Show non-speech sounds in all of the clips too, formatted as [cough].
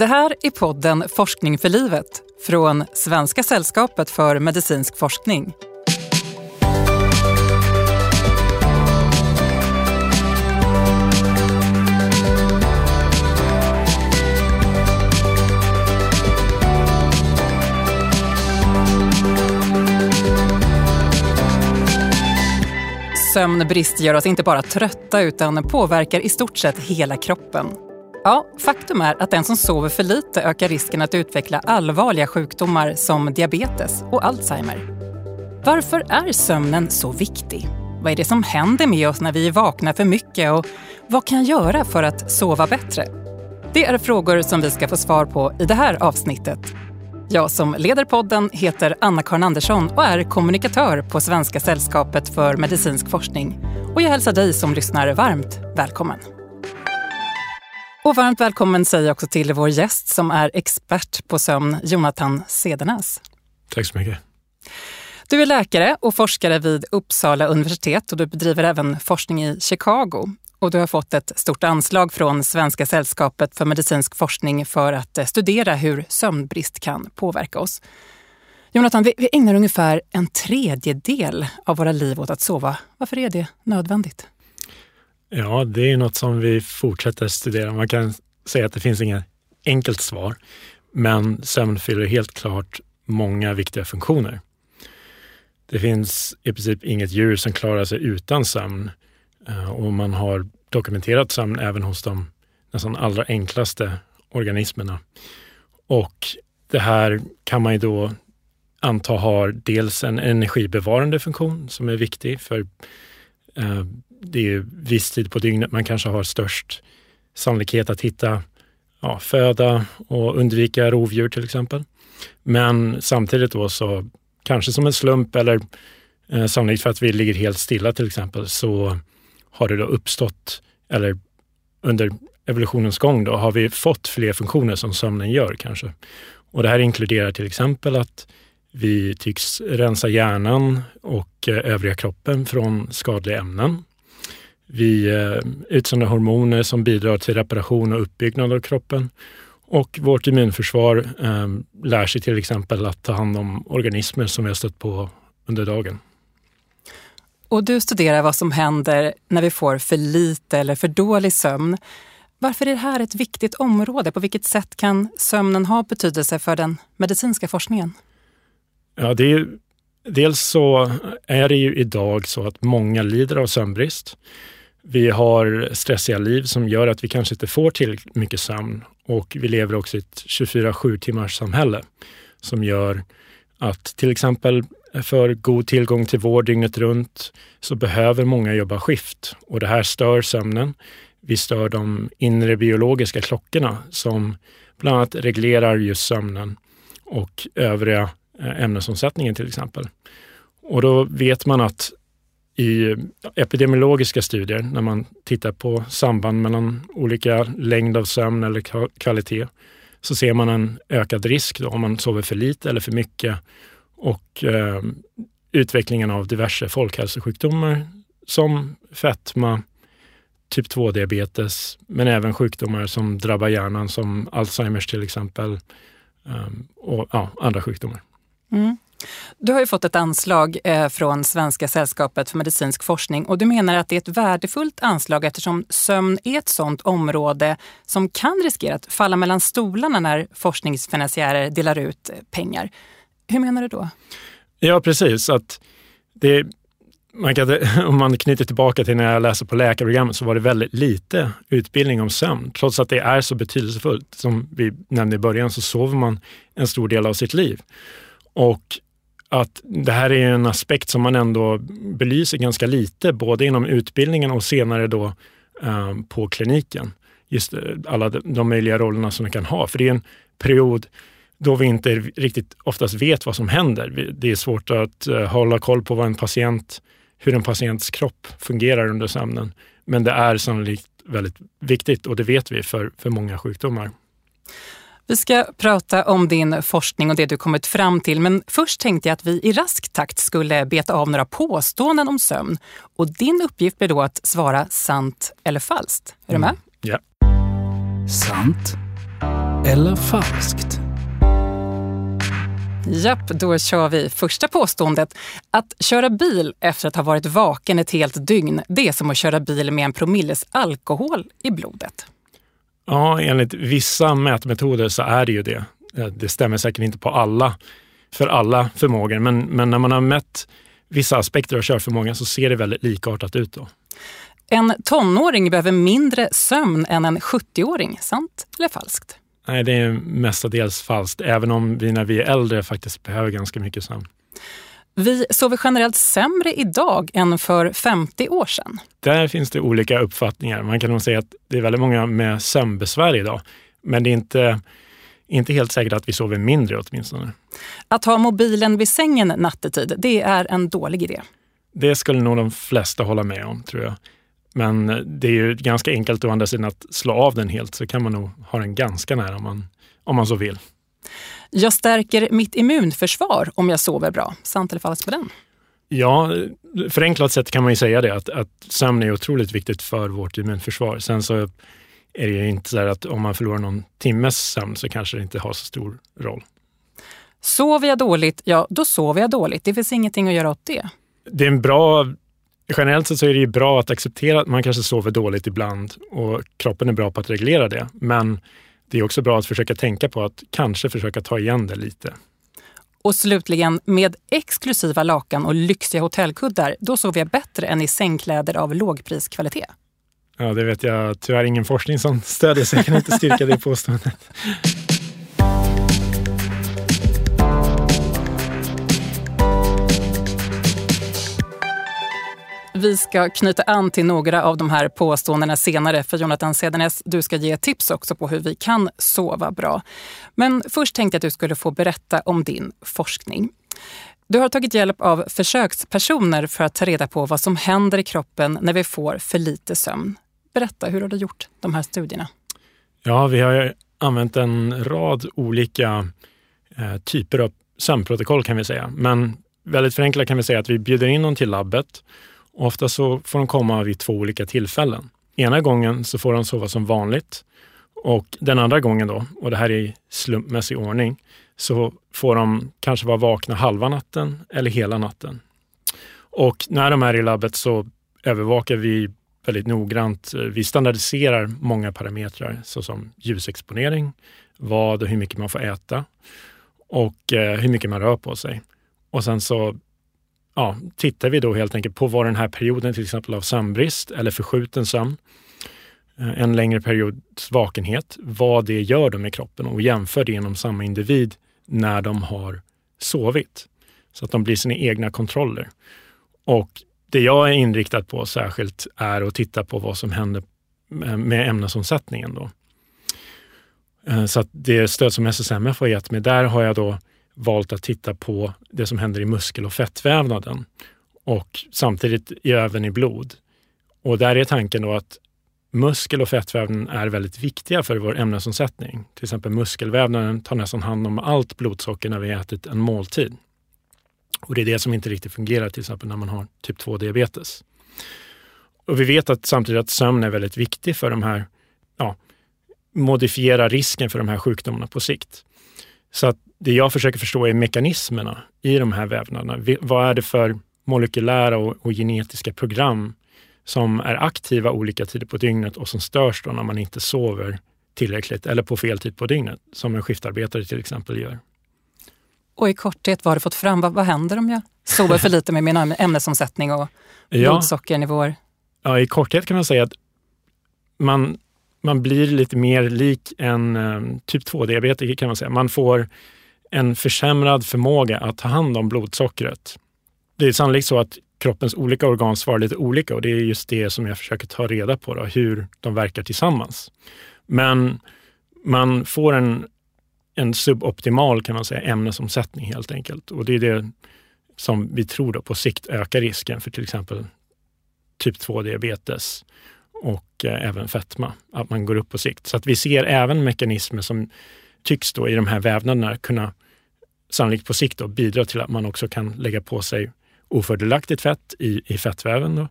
Det här är podden Forskning för livet från Svenska sällskapet för medicinsk forskning. Sömnbrist gör oss inte bara trötta utan påverkar i stort sett hela kroppen. Ja, faktum är att den som sover för lite ökar risken att utveckla allvarliga sjukdomar som diabetes och Alzheimer. Varför är sömnen så viktig? Vad är det som händer med oss när vi är vakna för mycket och vad kan jag göra för att sova bättre? Det är frågor som vi ska få svar på i det här avsnittet. Jag som leder podden heter Anna-Karin Andersson och är kommunikatör på Svenska sällskapet för medicinsk forskning. Och jag hälsar dig som lyssnar varmt välkommen. Och varmt välkommen säger jag också till vår gäst som är expert på sömn, Jonathan Sedenäs. Tack så mycket. Du är läkare och forskare vid Uppsala universitet och du bedriver även forskning i Chicago. Och du har fått ett stort anslag från Svenska sällskapet för medicinsk forskning för att eh, studera hur sömnbrist kan påverka oss. Jonathan, vi ägnar ungefär en tredjedel av våra liv åt att sova. Varför är det nödvändigt? Ja, det är något som vi fortsätter studera. Man kan säga att det finns inget enkelt svar, men sömn fyller helt klart många viktiga funktioner. Det finns i princip inget djur som klarar sig utan sömn eh, och man har dokumenterat sömn även hos de nästan allra enklaste organismerna. Och det här kan man ju då anta har dels en energibevarande funktion som är viktig för Eh, det är viss tid på dygnet man kanske har störst sannolikhet att hitta ja, föda och undvika rovdjur till exempel. Men samtidigt då så kanske som en slump eller eh, sannolikt för att vi ligger helt stilla till exempel så har det då uppstått eller under evolutionens gång då har vi fått fler funktioner som sömnen gör kanske. Och det här inkluderar till exempel att vi tycks rensa hjärnan och eh, övriga kroppen från skadliga ämnen. Vi eh, utsöndrar hormoner som bidrar till reparation och uppbyggnad av kroppen. Och vårt immunförsvar ehm, lär sig till exempel att ta hand om organismer som vi har stött på under dagen. Och du studerar vad som händer när vi får för lite eller för dålig sömn. Varför är det här ett viktigt område? På vilket sätt kan sömnen ha betydelse för den medicinska forskningen? Ja, det är, dels så är det ju idag så att många lider av sömnbrist. Vi har stressiga liv som gör att vi kanske inte får tillräckligt mycket sömn och vi lever också i ett 24-7 timmars samhälle som gör att till exempel för god tillgång till vård dygnet runt så behöver många jobba skift och det här stör sömnen. Vi stör de inre biologiska klockorna som bland annat reglerar just sömnen och övriga Eh, ämnesomsättningen till exempel. Och då vet man att i epidemiologiska studier, när man tittar på samband mellan olika längd av sömn eller kvalitet, så ser man en ökad risk då, om man sover för lite eller för mycket och eh, utvecklingen av diverse folkhälsosjukdomar som fetma, typ 2-diabetes, men även sjukdomar som drabbar hjärnan som Alzheimers till exempel eh, och ja, andra sjukdomar. Mm. Du har ju fått ett anslag eh, från Svenska sällskapet för medicinsk forskning och du menar att det är ett värdefullt anslag eftersom sömn är ett sådant område som kan riskera att falla mellan stolarna när forskningsfinansiärer delar ut eh, pengar. Hur menar du då? Ja, precis. Att det, man kan, [laughs] om man knyter tillbaka till när jag läste på läkarprogrammet så var det väldigt lite utbildning om sömn. Trots att det är så betydelsefullt. Som vi nämnde i början så sover man en stor del av sitt liv. Och att det här är en aspekt som man ändå belyser ganska lite, både inom utbildningen och senare då eh, på kliniken. Just eh, alla de möjliga rollerna som man kan ha. För det är en period då vi inte riktigt oftast vet vad som händer. Det är svårt att eh, hålla koll på vad en patient, hur en patients kropp fungerar under sömnen. Men det är sannolikt väldigt viktigt och det vet vi för, för många sjukdomar. Vi ska prata om din forskning och det du kommit fram till, men först tänkte jag att vi i rask takt skulle beta av några påståenden om sömn. Och din uppgift blir då att svara sant eller falskt. Är mm. du med? Ja. Sant eller falskt? Japp, då kör vi första påståendet. Att köra bil efter att ha varit vaken ett helt dygn, det är som att köra bil med en promilles alkohol i blodet. Ja, enligt vissa mätmetoder så är det ju det. Det stämmer säkert inte på alla, för alla förmågor, men, men när man har mätt vissa aspekter av körförmågan så ser det väldigt likartat ut. Då. En tonåring behöver mindre sömn än en 70-åring, sant eller falskt? Nej, det är mestadels falskt, även om vi när vi är äldre faktiskt behöver ganska mycket sömn. Vi sover generellt sämre idag än för 50 år sedan. Där finns det olika uppfattningar. Man kan nog säga att det är väldigt många med sömnbesvär idag, men det är inte, inte helt säkert att vi sover mindre åtminstone. Att ha mobilen vid sängen nattetid, det är en dålig idé. Det skulle nog de flesta hålla med om, tror jag. Men det är ju ganska enkelt å andra sidan att slå av den helt så kan man nog ha den ganska nära om man, om man så vill. Jag stärker mitt immunförsvar om jag sover bra. Sant eller falskt på den? Ja, förenklat sett kan man ju säga det att, att sömn är otroligt viktigt för vårt immunförsvar. Sen så är det ju inte så att om man förlorar någon timmes sömn så kanske det inte har så stor roll. Sover jag dåligt, ja då sover jag dåligt. Det finns ingenting att göra åt det. Det är en bra generellt sett så är det ju bra att acceptera att man kanske sover dåligt ibland och kroppen är bra på att reglera det. Men det är också bra att försöka tänka på att kanske försöka ta igen det lite. Och slutligen, med exklusiva lakan och lyxiga hotellkuddar, då sover jag bättre än i sängkläder av lågpriskvalitet. Ja, det vet jag tyvärr ingen forskning som stödjer, så jag kan inte styrka det påståendet. Vi ska knyta an till några av de här påståendena senare för Jonathan Sedenes, du ska ge tips också på hur vi kan sova bra. Men först tänkte jag att du skulle få berätta om din forskning. Du har tagit hjälp av försökspersoner för att ta reda på vad som händer i kroppen när vi får för lite sömn. Berätta, hur har du gjort de här studierna? Ja, vi har använt en rad olika eh, typer av sömnprotokoll kan vi säga. Men väldigt förenklat kan vi säga att vi bjuder in dem till labbet Ofta så får de komma vid två olika tillfällen. Ena gången så får de sova som vanligt och den andra gången då, och det här är i slumpmässig ordning, så får de kanske vara vakna halva natten eller hela natten. Och när de är i labbet så övervakar vi väldigt noggrant. Vi standardiserar många parametrar såsom ljusexponering, vad och hur mycket man får äta och eh, hur mycket man rör på sig. Och sen så ja, tittar vi då helt enkelt på vad den här perioden till exempel av sömnbrist eller förskjuten sömn, eh, en längre periods vakenhet, vad det gör då med kroppen och jämför det inom samma individ när de har sovit. Så att de blir sina egna kontroller. Och det jag är inriktad på särskilt är att titta på vad som händer med ämnesomsättningen. Då. Eh, så att det stöd som SSMF har gett mig, där har jag då valt att titta på det som händer i muskel och fettvävnaden och samtidigt även i blod. Och där är tanken då att muskel och fettvävnaden är väldigt viktiga för vår ämnesomsättning. Till exempel muskelvävnaden tar nästan hand om allt blodsocker när vi ätit en måltid. Och det är det som inte riktigt fungerar till exempel när man har typ 2-diabetes. Och vi vet att samtidigt att sömn är väldigt viktig för de här, ja, modifiera risken för de här sjukdomarna på sikt. Så att det jag försöker förstå är mekanismerna i de här vävnaderna. Vad är det för molekylära och, och genetiska program som är aktiva olika tider på dygnet och som störs då när man inte sover tillräckligt eller på fel tid på dygnet, som en skiftarbetare till exempel gör. Och i korthet, vad har du fått fram? Vad, vad händer om jag sover för lite med min ämnesomsättning och ja, blodsockernivåer? Ja, i korthet kan man säga att man, man blir lite mer lik en um, typ 2-diabetiker kan man säga. Man får en försämrad förmåga att ta hand om blodsockret. Det är sannolikt så att kroppens olika organ svarar lite olika och det är just det som jag försöker ta reda på, då, hur de verkar tillsammans. Men man får en, en suboptimal kan man säga, ämnesomsättning helt enkelt. Och det är det som vi tror då på sikt ökar risken för till exempel typ 2-diabetes och eh, även fetma, att man går upp på sikt. Så att vi ser även mekanismer som tycks då i de här vävnaderna kunna sannolikt på sikt då, bidra till att man också kan lägga på sig ofördelaktigt fett i, i fettväven. Då.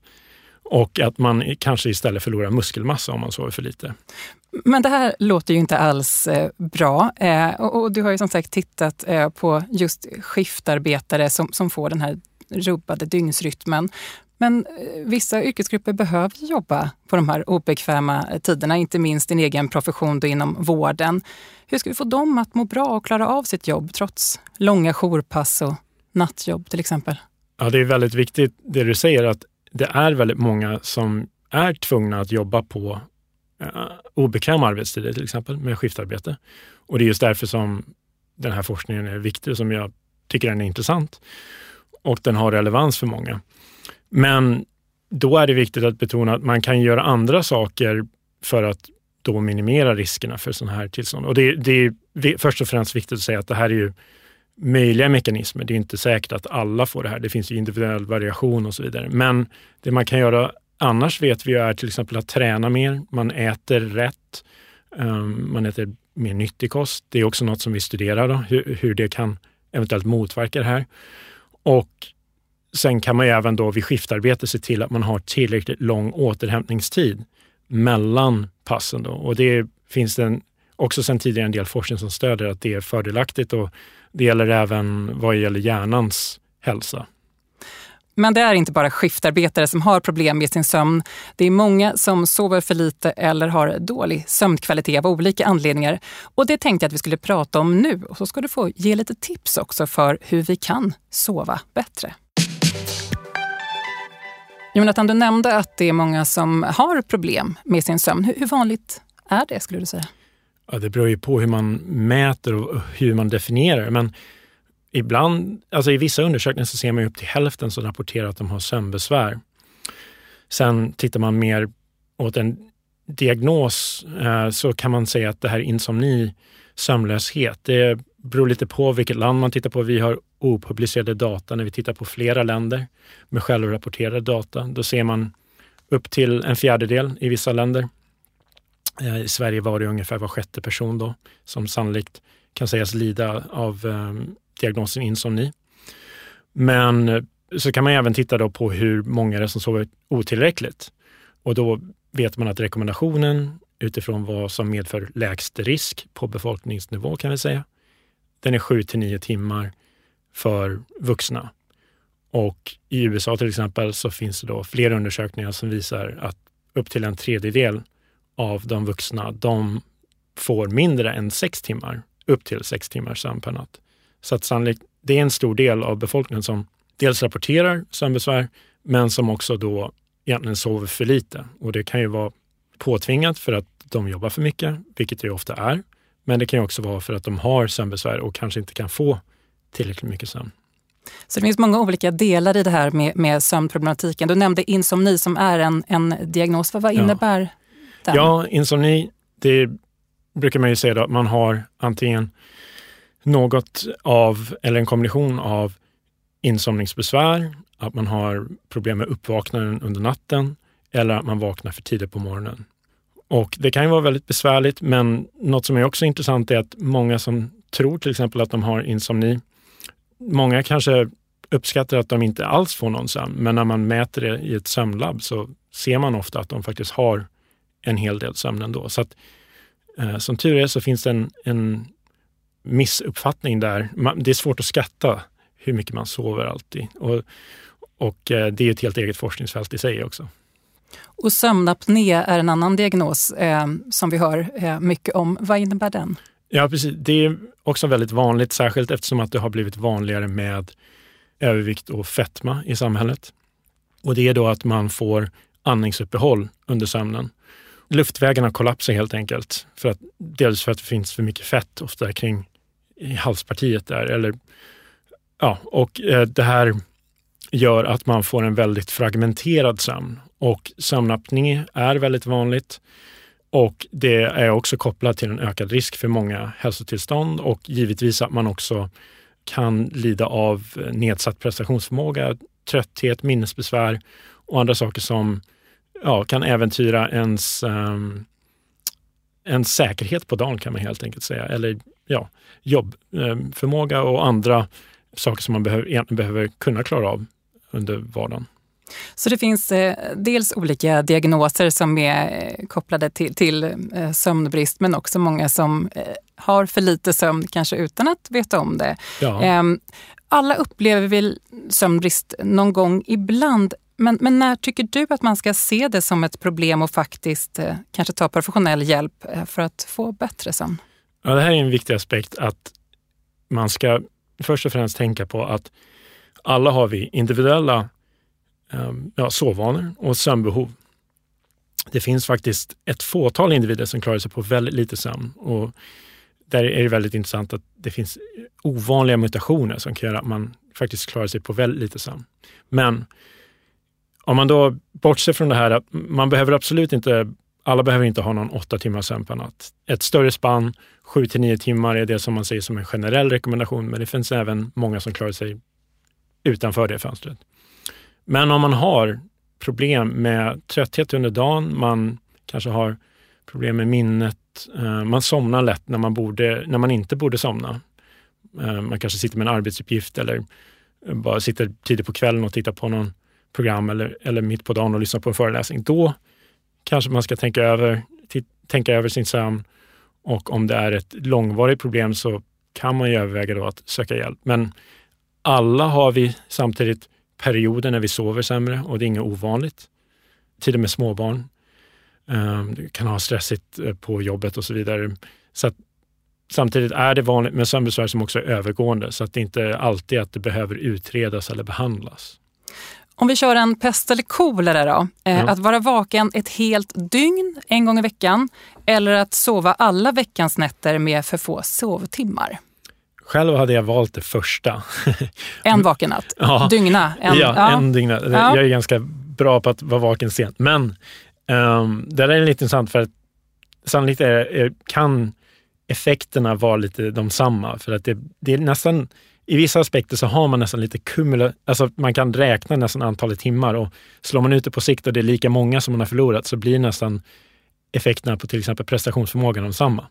Och att man kanske istället förlorar muskelmassa om man sover för lite. Men det här låter ju inte alls eh, bra. Eh, och, du har ju som sagt tittat eh, på just skiftarbetare som, som får den här rubbade dygnsrytmen. Men eh, vissa yrkesgrupper behöver jobba på de här obekväma tiderna, inte minst din egen profession då inom vården. Hur ska vi få dem att må bra och klara av sitt jobb trots långa jourpass och nattjobb till exempel? Ja, det är väldigt viktigt det du säger att det är väldigt många som är tvungna att jobba på eh, obekväma arbetstider, till exempel med skiftarbete. Och det är just därför som den här forskningen är viktig som jag tycker den är intressant. Och den har relevans för många. Men då är det viktigt att betona att man kan göra andra saker för att då minimera riskerna för sådana här tillstånd. Och det, det är först och främst viktigt att säga att det här är ju möjliga mekanismer. Det är inte säkert att alla får det här. Det finns ju individuell variation och så vidare. Men det man kan göra annars vet vi är till exempel att träna mer. Man äter rätt. Ehm, man äter mer nyttig kost. Det är också något som vi studerar, då, hur, hur det kan eventuellt motverka det här. Och sen kan man ju även då vid skiftarbete se till att man har tillräckligt lång återhämtningstid mellan passen. Då. Och det finns det också sedan tidigare en del forskning som stöder att det är fördelaktigt och det gäller även vad gäller hjärnans hälsa. Men det är inte bara skiftarbetare som har problem med sin sömn. Det är många som sover för lite eller har dålig sömnkvalitet av olika anledningar. Och det tänkte jag att vi skulle prata om nu. Och så ska du få ge lite tips också för hur vi kan sova bättre. Jonathan, du nämnde att det är många som har problem med sin sömn. Hur vanligt är det skulle du säga? Ja, det beror ju på hur man mäter och hur man definierar. Men ibland, alltså i vissa undersökningar så ser man upp till hälften som rapporterar att de har sömnbesvär. Sen tittar man mer åt en diagnos eh, så kan man säga att det här insomni, sömnlöshet, det beror lite på vilket land man tittar på. Vi har opublicerade data när vi tittar på flera länder med självrapporterade data. Då ser man upp till en fjärdedel i vissa länder. Eh, I Sverige var det ungefär var sjätte person då som sannolikt kan sägas lida av eh, diagnosen insomni. Men eh, så kan man även titta då på hur många det är som sover otillräckligt. Och då vet man att rekommendationen utifrån vad som medför lägst risk på befolkningsnivå kan vi säga, den är 7 till 9 timmar för vuxna. Och i USA till exempel så finns det då flera undersökningar som visar att upp till en tredjedel av de vuxna, de får mindre än sex timmar, upp till sex timmar sömn per natt. Så att sannolikt, det är en stor del av befolkningen som dels rapporterar sömnbesvär, men som också då egentligen sover för lite. Och det kan ju vara påtvingat för att de jobbar för mycket, vilket det ofta är. Men det kan också vara för att de har sömnbesvär och kanske inte kan få tillräckligt mycket sömn. Så det finns många olika delar i det här med, med sömnproblematiken. Du nämnde insomni som är en, en diagnos. Vad, vad innebär ja. den? Ja, insomni, det brukar man ju säga då, att man har antingen något av, eller en kombination av insomningsbesvär, att man har problem med uppvaknanden under natten eller att man vaknar för tidigt på morgonen. Och Det kan ju vara väldigt besvärligt, men något som är också intressant är att många som tror till exempel att de har insomni, många kanske uppskattar att de inte alls får någon sömn, men när man mäter det i ett sömnlabb så ser man ofta att de faktiskt har en hel del sömn ändå. Så att, eh, som tur är så finns det en, en missuppfattning där. Det är svårt att skatta hur mycket man sover alltid. Och, och eh, det är ett helt eget forskningsfält i sig också. Och sömnapné är en annan diagnos eh, som vi hör eh, mycket om. Vad innebär den? Ja, precis. Det är också väldigt vanligt, särskilt eftersom att det har blivit vanligare med övervikt och fetma i samhället. Och det är då att man får andningsuppehåll under sömnen. Luftvägarna kollapsar helt enkelt. För att, dels för att det finns för mycket fett ofta kring i halspartiet där. Eller, ja, och eh, det här gör att man får en väldigt fragmenterad sömn. Och sömnapné är väldigt vanligt och det är också kopplat till en ökad risk för många hälsotillstånd och givetvis att man också kan lida av nedsatt prestationsförmåga, trötthet, minnesbesvär och andra saker som ja, kan äventyra ens, um, ens säkerhet på dagen kan man helt enkelt säga. Eller ja, jobbförmåga ehm, och andra saker som man behöver, egentligen behöver kunna klara av under vardagen. Så det finns eh, dels olika diagnoser som är eh, kopplade till, till eh, sömnbrist men också många som har för lite sömn, kanske utan att veta om det. Ja. Ehm, alla upplever väl sömnbrist någon gång ibland. Men, men när tycker du att man ska se det som ett problem och faktiskt kanske ta professionell hjälp för att få bättre sömn? Ja, det här är en viktig aspekt att man ska först och främst tänka på att alla har vi individuella Ehm, ja, sovvanor och sömnbehov. Det finns faktiskt ett fåtal individer som klarar sig på väldigt lite sömn och där är det väldigt intressant att det finns ovanliga mutationer som kan göra att man faktiskt klarar sig på väldigt lite sömn. Men om man då bortser från det här att man behöver absolut inte, alla behöver inte ha någon åtta timmars sömn per natt. Ett större spann, sju till nio timmar är det som man säger som en generell rekommendation, men det finns även många som klarar sig utanför det fönstret. Men om man har problem med trötthet under dagen, man kanske har problem med minnet, eh, man somnar lätt när man, borde, när man inte borde somna. Eh, man kanske sitter med en arbetsuppgift eller eh, bara sitter tidigt på kvällen och tittar på någon program eller, eller mitt på dagen och lyssnar på en föreläsning. Då kanske man ska tänka över, tänka över sin sömn och om det är ett långvarigt problem så kan man ju överväga då att söka hjälp. Men alla har vi samtidigt perioder när vi sover sämre och det är inget ovanligt. Till och med småbarn. Um, du kan ha stressigt eh, på jobbet och så vidare. Så att, samtidigt är det vanligt med sömnbesvär som också är övergående så att det inte alltid att det behöver utredas eller behandlas. Om vi kör en pest eller kolera då. Eh, ja. Att vara vaken ett helt dygn en gång i veckan eller att sova alla veckans nätter med för få sovtimmar. Själv hade jag valt det första. En vaken natt? [laughs] Ja. Dygna? En, ja, ja, en dygna. Ja. Jag är ganska bra på att vara vaken sent. Men um, det där är lite intressant för att sannolikt är, är, kan effekterna vara lite de samma. För att det, det är nästan i vissa aspekter så har man nästan lite kumula, alltså man kan räkna nästan antalet timmar och slår man ut det på sikt och det är lika många som man har förlorat så blir nästan effekterna på till exempel prestationsförmågan de samma.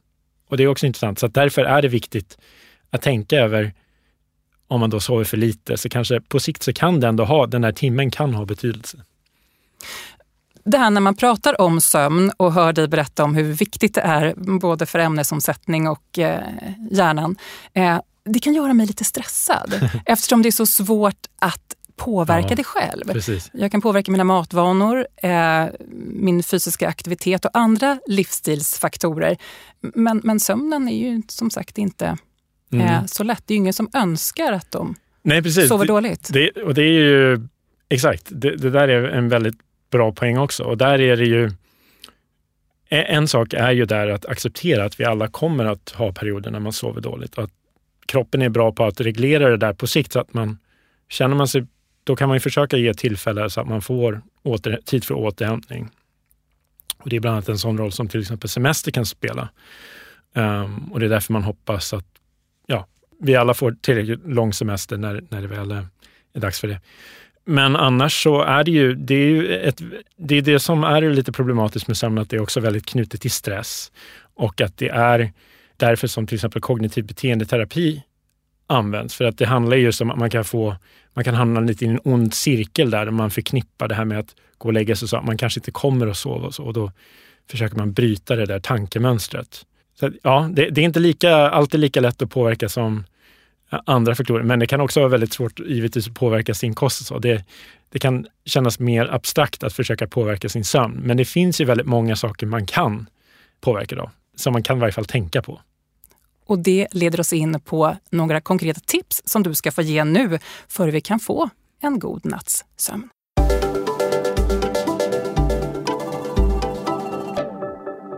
Och det är också intressant, så därför är det viktigt att tänka över om man då sover för lite, så kanske på sikt så kan det ändå ha, den där timmen kan ha betydelse. Det här när man pratar om sömn och hör dig berätta om hur viktigt det är både för ämnesomsättning och eh, hjärnan. Eh, det kan göra mig lite stressad [laughs] eftersom det är så svårt att påverka ja, det själv. Precis. Jag kan påverka mina matvanor, eh, min fysiska aktivitet och andra livsstilsfaktorer. Men, men sömnen är ju som sagt inte mm. eh, så lätt. Det är ju ingen som önskar att de Nej, precis. sover dåligt. Det, och det är ju exakt, det, det, där är en väldigt bra poäng också. Och där är det ju en sak är ju där att acceptera att vi alla kommer att ha perioder när man sover dåligt. Att kroppen är bra på att reglera det där på sikt så att man känner man sig, då kan man ju försöka ge tillfälle så att man får åter, tid för återhämtning. Och det är bland annat en sån roll som till exempel semester kan spela. Um, och det är därför man hoppas att vi alla får tillräckligt lång semester när, när det väl är, är dags för det. Men annars så är det ju, det är ju ett, det, är det som är lite problematiskt med sömn, att det är också väldigt knutet till stress och att det är därför som till exempel kognitiv beteendeterapi används. För att det handlar just om att man kan få, man kan hamna lite i en ond cirkel där, där man förknippar det här med att gå och lägga sig så att man kanske inte kommer att sova och så. Och då försöker man bryta det där tankemönstret. Så ja, det, det, är inte lika, alltid lika lätt att påverka som andra faktorer, men det kan också vara väldigt svårt givetvis att påverka sin kost. Så det, det kan kännas mer abstrakt att försöka påverka sin sömn, men det finns ju väldigt många saker man kan påverka då, som man kan i varje fall tänka på. Och det leder oss in på några konkreta tips som du ska få ge nu för vi kan få en god natts sömn.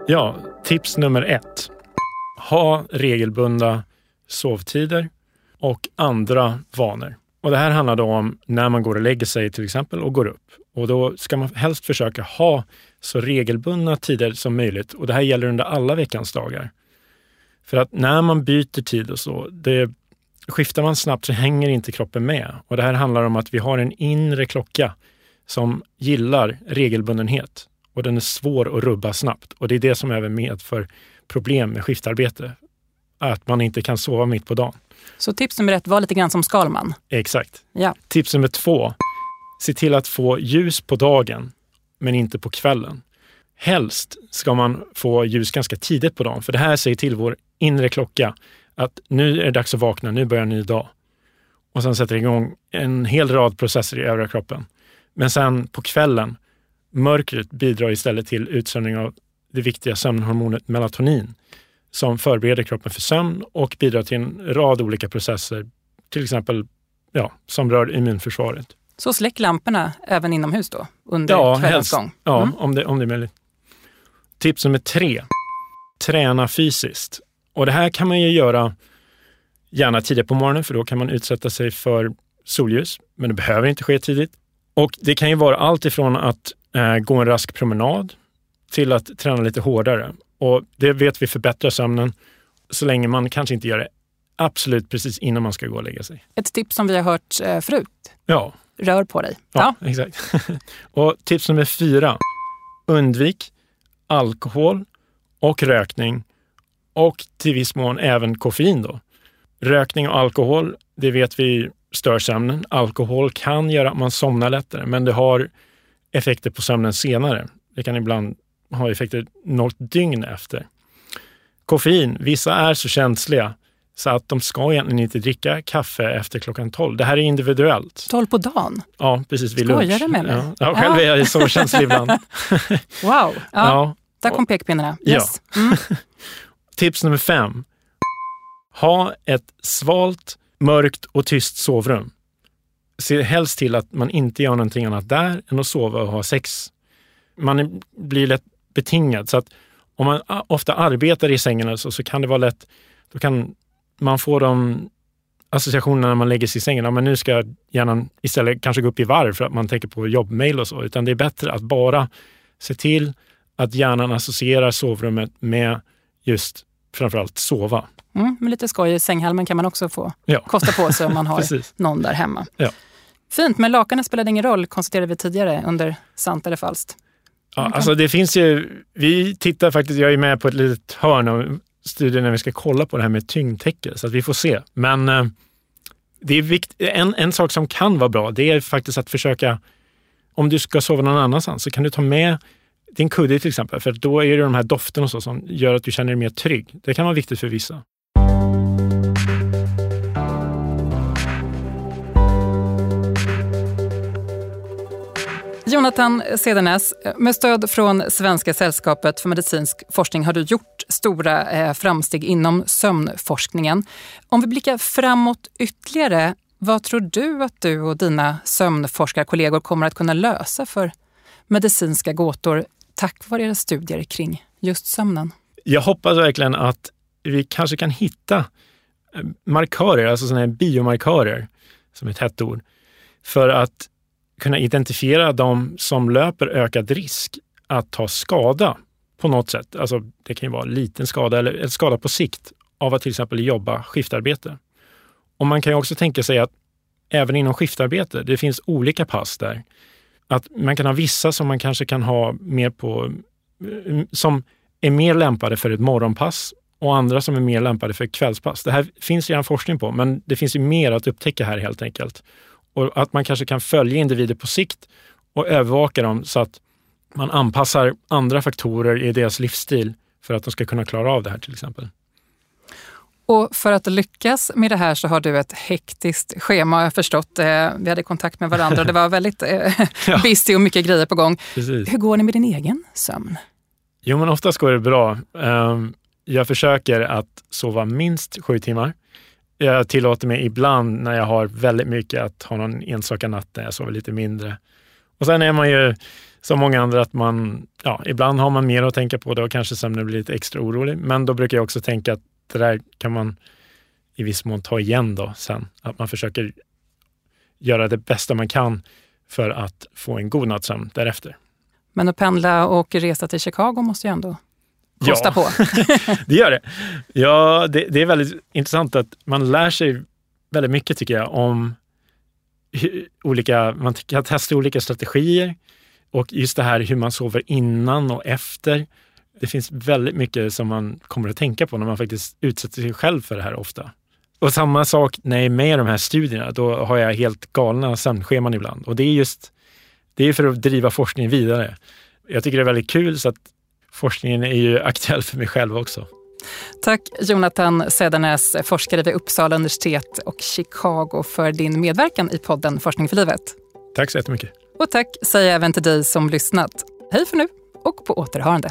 Ja, tips nummer ett. Ha regelbundna sovtider och andra vanor. Och Det här handlar då om när man går och lägger sig till exempel och går upp. Och Då ska man helst försöka ha så regelbundna tider som möjligt och det här gäller under alla veckans dagar. För att när man byter tid och så, det, skiftar man snabbt så hänger inte kroppen med. Och det här handlar om att vi har en inre klocka som gillar regelbundenhet och den är svår att rubba snabbt. Och det är det som även medför problem med skiftarbete. Att man inte kan sova mitt på dagen. Så tips nummer ett var lite grann som Skalman? Exakt. Ja. Tips nummer två, Se till att få ljus på dagen, men inte på kvällen. Helst ska man få ljus ganska tidigt på dagen, för det här säger till vår inre klocka att nu är det dags att vakna, nu börjar en ny dag. Och sen sätter det igång en hel rad processer i övriga kroppen. Men sen på kvällen, mörkret bidrar istället till utsöndring av det viktiga sömnhormonet melatonin som förbereder kroppen för sömn och bidrar till en rad olika processer, till exempel ja, som rör immunförsvaret. Så släck lamporna även inomhus då, under ja, kvällens gång? Ja, mm. om, det, om det är möjligt. Tips nummer tre. Träna fysiskt. Och det här kan man ju göra gärna tidigt på morgonen för då kan man utsätta sig för solljus, men det behöver inte ske tidigt. Och det kan ju vara allt ifrån att gå en rask promenad till att träna lite hårdare. Och det vet vi förbättrar sömnen så länge man kanske inte gör det absolut precis innan man ska gå och lägga sig. Ett tips som vi har hört eh, förut. Ja. Rör på dig. Ja, ja. exakt. [laughs] och tips nummer fyra. Undvik alkohol och rökning och till viss mån även koffein. Då. Rökning och alkohol, det vet vi stör sömnen. Alkohol kan göra att man somnar lättare, men det har effekter på sömnen senare. Det kan ibland ha effekter något dygn efter. Koffein, vissa är så känsliga så att de ska egentligen inte dricka kaffe efter klockan 12. Det här är individuellt. 12 på dagen? Ja, precis vid lunch. Skojar du med mig? Ja, ja själv är jag så känslig ibland. [laughs] [laughs] wow, ja, ja. där kom pekpinnarna. Yes. Ja. Mm. [laughs] Tips nummer fem. Ha ett svalt, mörkt och tyst sovrum. Se helst till att man inte gör någonting annat där än att sova och ha sex. Man blir lätt betingad så att om man ofta arbetar i sängen alltså, så kan det vara lätt, då kan man få de associationerna när man lägger sig i sängen. Ja, men nu ska hjärnan istället kanske gå upp i varv för att man tänker på jobbmail och så. Utan det är bättre att bara se till att hjärnan associerar sovrummet med just framförallt sova. Mm, med lite skoj i sänghalmen kan man också få ja. kosta på sig om man [laughs] har någon där hemma. Ja. Fint, men lakanet spelade ingen roll konstaterade vi tidigare under sant eller falskt. Ja, alltså det finns ju, vi tittar faktiskt, jag är med på ett litet hörn av studien när vi ska kolla på det här med tyngdtäcke så att vi får se. Men eh, det är vikt, en, en sak som kan vara bra, det är faktiskt att försöka, om du ska sova någon annanstans så kan du ta med din kudde till exempel, för då är det de här dofterna och så som gör att du känner dig mer trygg. Det kan vara viktigt för vissa. Jonathan Cedernes, med stöd från Svenska sällskapet för medicinsk forskning har du gjort stora eh, framsteg inom sömnforskningen. Om vi blickar framåt ytterligare, vad tror du att du och dina sömnforskarkollegor kommer att kunna lösa för medicinska gåtor tack vare era studier kring just sömnen? Jag hoppas verkligen att vi kanske kan hitta eh, markörer, alltså sådana här biomarkörer, som är ett hett ord, för att kunna identifiera de som löper ökad risk att ta skada på något sätt. Alltså, det kan ju vara liten skada eller en skada på sikt av att till exempel jobba skiftarbete. Och man kan ju också tänka sig att även inom skiftarbete, det finns olika pass där. Att man kan ha vissa som man kanske kan ha mer på, som är mer lämpade för ett morgonpass och andra som är mer lämpade för kvällspass. Det här finns redan forskning på, men det finns ju mer att upptäcka här helt enkelt. Och att man kanske kan följa individer på sikt och övervaka dem så att man anpassar andra faktorer i deras livsstil för att de ska kunna klara av det här till exempel. Och för att lyckas med det här så har du ett hektiskt schema har jag förstått. Eh, vi hade kontakt med varandra och det var [laughs] väldigt eh, [laughs] ja. busy och mycket grejer på gång. Precis. Hur går det med din egen sömn? Jo, men oftast går det bra. Ehm, jag försöker att sova minst sju timmar jag tillåter mig ibland när jag har väldigt mycket att ha någon enstaka natt när jag sover lite mindre. Och sen är man ju som många andra att man, ja, ibland har man mer att tänka på Då och kanske sömnen blir lite extra orolig. Men då brukar jag också tänka att det där kan man i viss mån ta igen då sen. Att man försöker göra det bästa man kan för att få en god nattsömn därefter. Men att pendla och resa till Chicago måste ju ändå kosta ja, på. [laughs] det gör det. Ja, det, det, är väldigt intressant att man lär sig väldigt mycket tycker jag om olika, man kan testa olika strategier och just det här hur man sover innan och efter. Det finns väldigt mycket som man kommer att tänka på när man faktiskt utsätter sig själv för det här ofta. Och samma sak när jag är med i de här studierna, då har jag helt galna sömnscheman ibland. Och det är just det är för att driva forskningen vidare. Jag tycker det är väldigt kul så att forskningen är ju aktuell för mig själv också. Tack Jonathan Södernäs, forskare vid Uppsala universitet och Chicago för din medverkan i podden Forskning för livet. Tack så jättemycket. Och tack säger jag även till dig som lyssnat. Hej för nu och på återhörande.